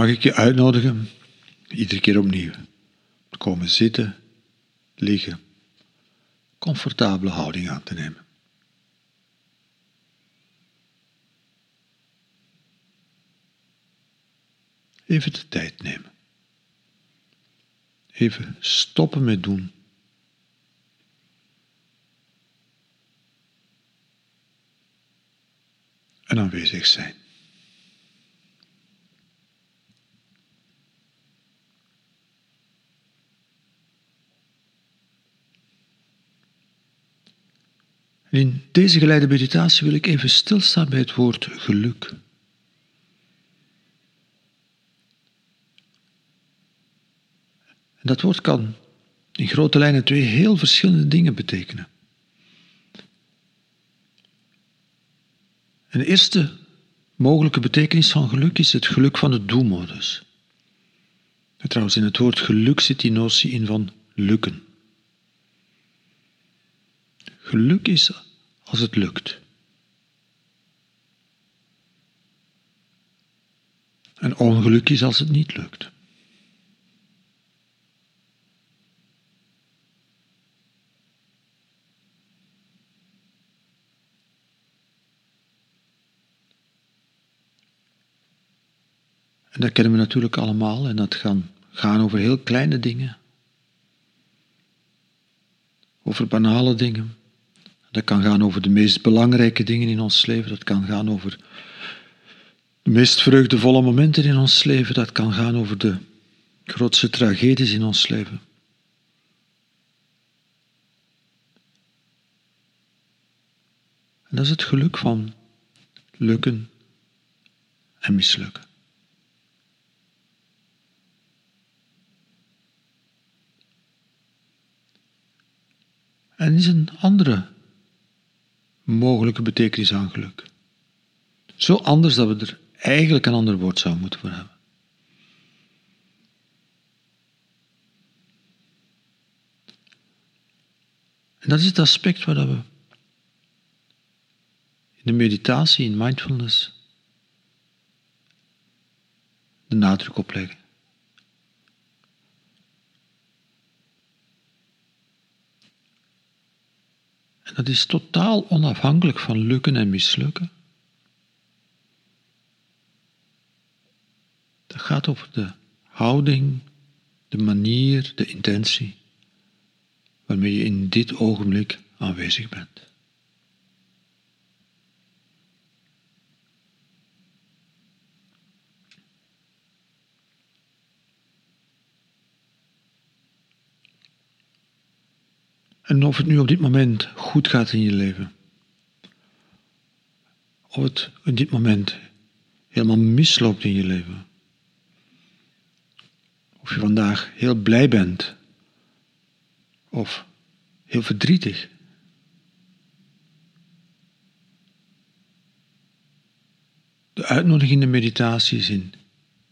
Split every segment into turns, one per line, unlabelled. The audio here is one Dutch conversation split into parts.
mag ik je uitnodigen, iedere keer opnieuw, te komen zitten, liggen, comfortabele houding aan te nemen. Even de tijd nemen. Even stoppen met doen. En aanwezig zijn. In deze geleide meditatie wil ik even stilstaan bij het woord geluk. En dat woord kan in grote lijnen twee heel verschillende dingen betekenen. Een eerste mogelijke betekenis van geluk is het geluk van de doelmodus. trouwens, in het woord geluk zit die notie in van lukken. Geluk is als het lukt. En ongeluk is als het niet lukt. En dat kennen we natuurlijk allemaal en dat gaan gaan over heel kleine dingen. Over banale dingen. Dat kan gaan over de meest belangrijke dingen in ons leven. Dat kan gaan over de meest vreugdevolle momenten in ons leven. Dat kan gaan over de grootste tragedies in ons leven. En dat is het geluk van lukken en mislukken. En is een andere mogelijke betekenis aan geluk. Zo anders dat we er eigenlijk een ander woord zouden moeten voor hebben. En dat is het aspect waar we in de meditatie, in mindfulness, de nadruk op leggen. Dat is totaal onafhankelijk van lukken en mislukken. Dat gaat over de houding, de manier, de intentie waarmee je in dit ogenblik aanwezig bent. En of het nu op dit moment goed gaat in je leven. Of het in dit moment helemaal misloopt in je leven. Of je vandaag heel blij bent. Of heel verdrietig. De uitnodiging in de meditatie is in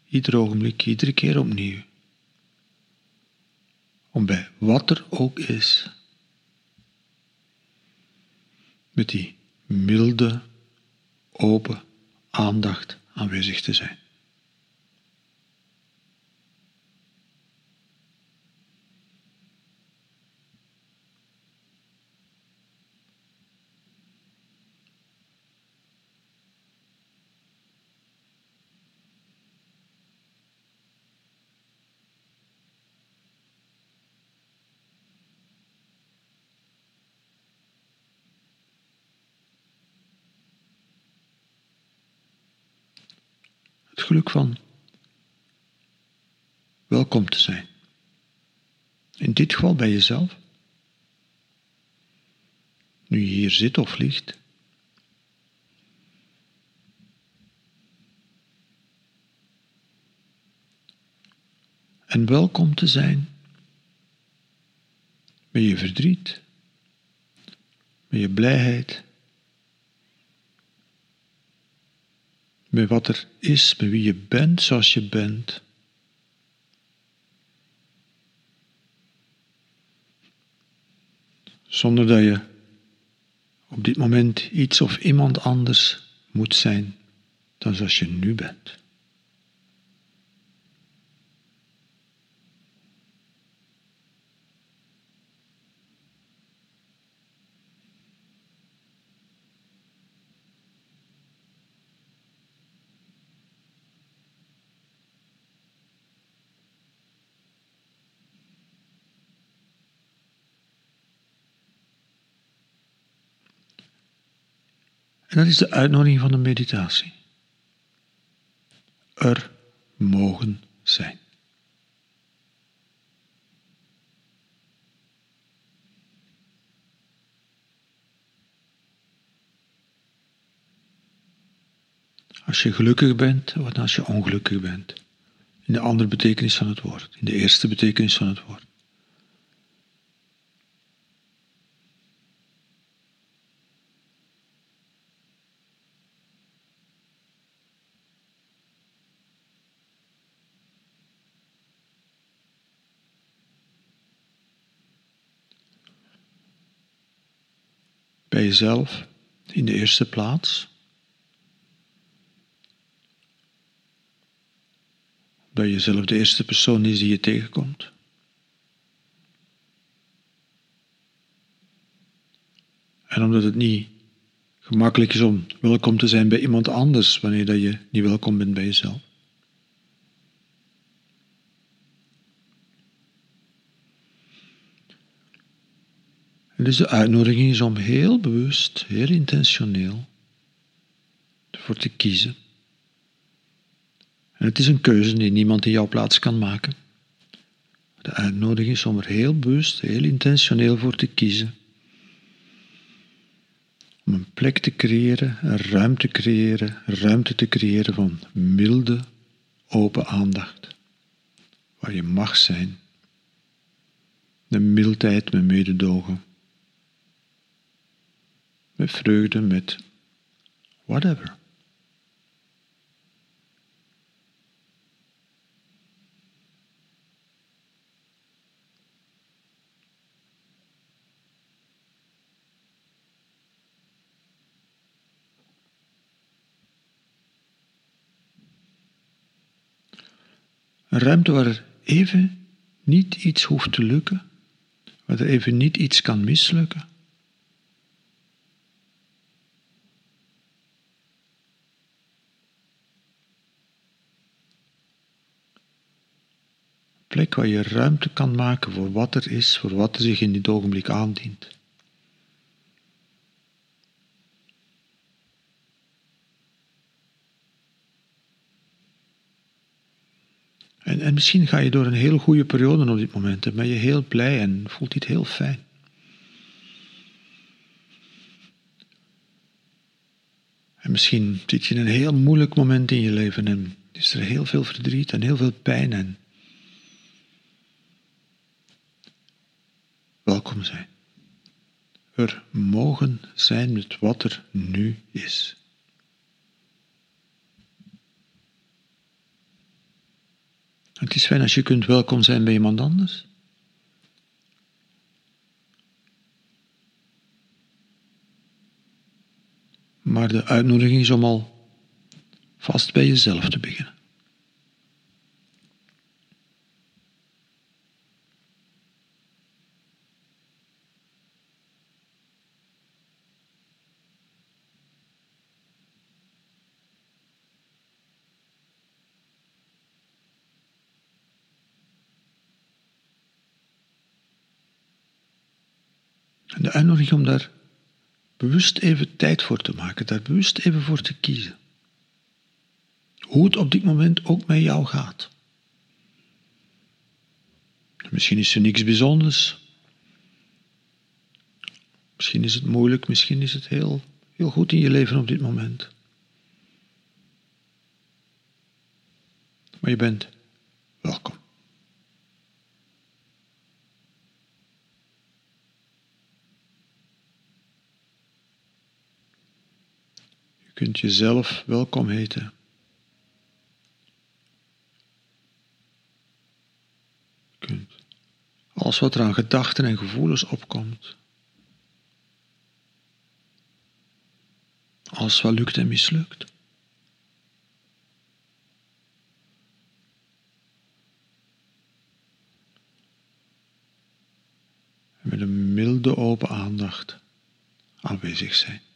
ieder ogenblik, iedere keer opnieuw. Om bij wat er ook is met die milde, open aandacht aanwezig te zijn. Geluk van welkom te zijn. In dit geval bij jezelf. Nu je hier zit of ligt. En welkom te zijn met je verdriet, met je blijheid, met wat er is, met wie je bent zoals je bent. Zonder dat je op dit moment iets of iemand anders moet zijn dan zoals je nu bent. En dat is de uitnodiging van de meditatie. Er mogen zijn. Als je gelukkig bent, wat als je ongelukkig bent. In de andere betekenis van het woord, in de eerste betekenis van het woord. Bij jezelf in de eerste plaats. dat jezelf de eerste persoon is die je tegenkomt. En omdat het niet gemakkelijk is om welkom te zijn bij iemand anders wanneer dat je niet welkom bent bij jezelf. Dus de uitnodiging is om heel bewust, heel intentioneel ervoor te kiezen en het is een keuze die niemand in jouw plaats kan maken. De uitnodiging is om er heel bewust, heel intentioneel voor te kiezen. Om een plek te creëren, een ruimte te creëren, ruimte te creëren van milde, open aandacht. Waar je mag zijn. De mildheid met mededogen. Met vreugde, met whatever. Een ruimte waar even niet iets hoeft te lukken, waar er even niet iets kan mislukken. Plek waar je ruimte kan maken voor wat er is, voor wat er zich in dit ogenblik aandient. En, en misschien ga je door een heel goede periode op dit moment en ben je heel blij en voelt dit heel fijn. En misschien zit je in een heel moeilijk moment in je leven en is er heel veel verdriet en heel veel pijn en welkom zijn. Er mogen zijn met wat er nu is. Het is fijn als je kunt welkom zijn bij iemand anders. Maar de uitnodiging is om al vast bij jezelf te beginnen. En de uitnodiging om daar bewust even tijd voor te maken, daar bewust even voor te kiezen. Hoe het op dit moment ook met jou gaat. Misschien is er niks bijzonders. Misschien is het moeilijk, misschien is het heel, heel goed in je leven op dit moment. Maar je bent welkom. Kunt jezelf welkom heten. kunt alles wat er aan gedachten en gevoelens opkomt, alles wat lukt en mislukt. Met een milde open aandacht aanwezig zijn.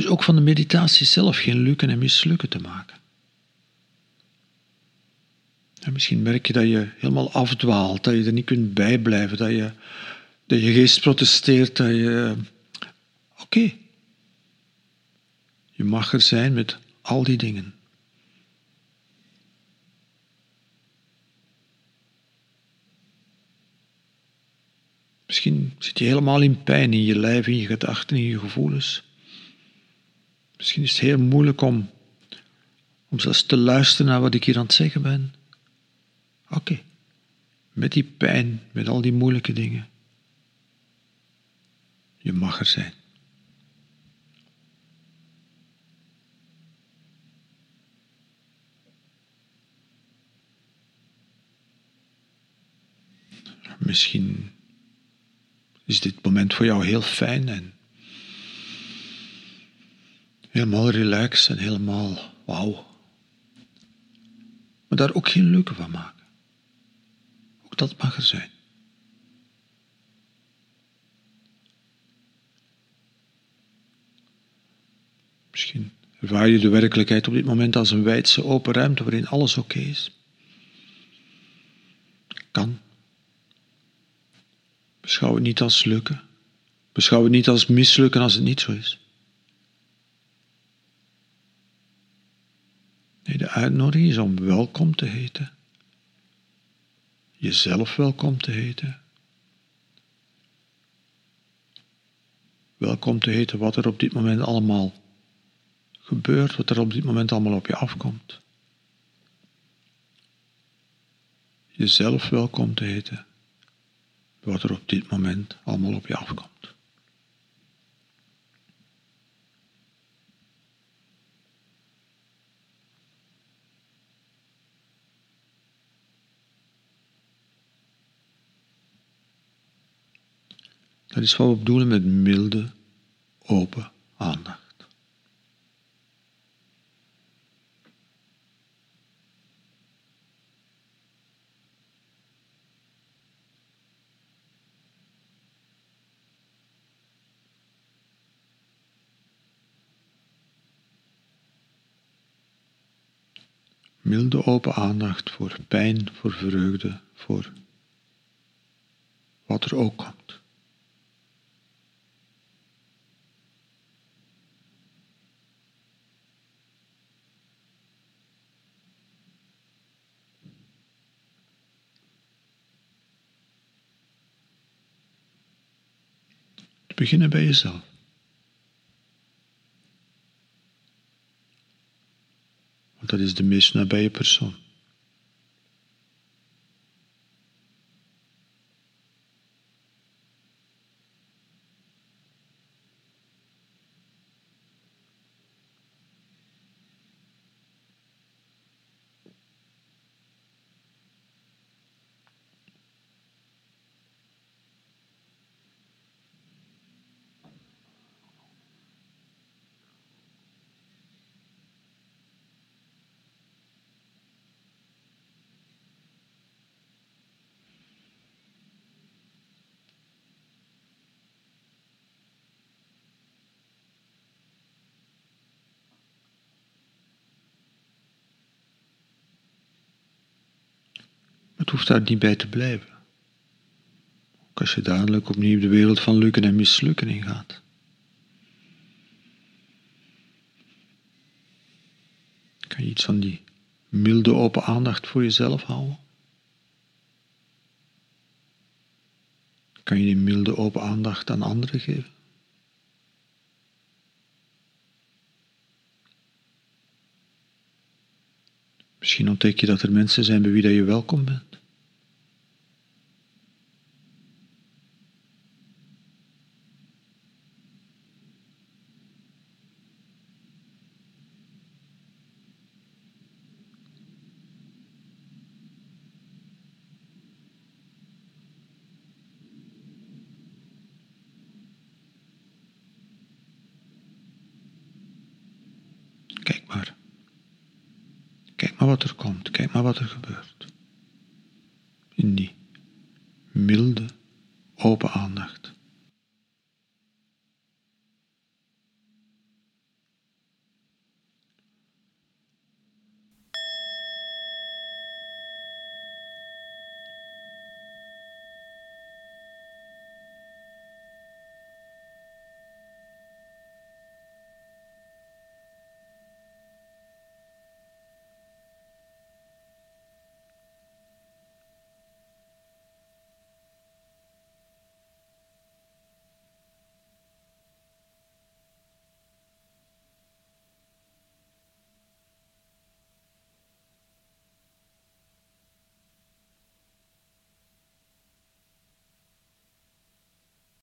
Dus ook van de meditatie zelf geen lukken en mislukken te maken. En misschien merk je dat je helemaal afdwaalt, dat je er niet kunt bijblijven, dat je, dat je geest protesteert, dat je. Oké. Je mag er zijn met al die dingen. Misschien zit je helemaal in pijn in je lijf, in je gedachten, in je gevoelens. Misschien is het heel moeilijk om, om zelfs te luisteren naar wat ik hier aan het zeggen ben. Oké, met die pijn, met al die moeilijke dingen. Je mag er zijn. Misschien is dit moment voor jou heel fijn en helemaal relaxed en helemaal wauw. Maar daar ook geen leuke van maken. Ook dat mag er zijn. Misschien ervaar je de werkelijkheid op dit moment als een wijdse open ruimte waarin alles oké is. Kan. Beschouw het niet als lukken. Beschouw het niet als mislukken als het niet zo is. De uitnodiging is om welkom te heten. Jezelf welkom te heten. Welkom te heten wat er op dit moment allemaal gebeurt, wat er op dit moment allemaal op je afkomt. Jezelf welkom te heten wat er op dit moment allemaal op je afkomt. Dat is wat we bedoelen met milde, open aandacht. milde open aandacht voor pijn, voor vreugde, voor wat er ook komt. Beginnen bij jezelf. Dat is de meest nabije persoon. Het hoeft daar niet bij te blijven. Ook als je dadelijk opnieuw de wereld van lukken en mislukken ingaat. Kan je iets van die milde open aandacht voor jezelf houden? Kan je die milde open aandacht aan anderen geven? Misschien ontdek je dat er mensen zijn bij wie dat je welkom bent. Er komt, kijk maar wat er gebeurt. In die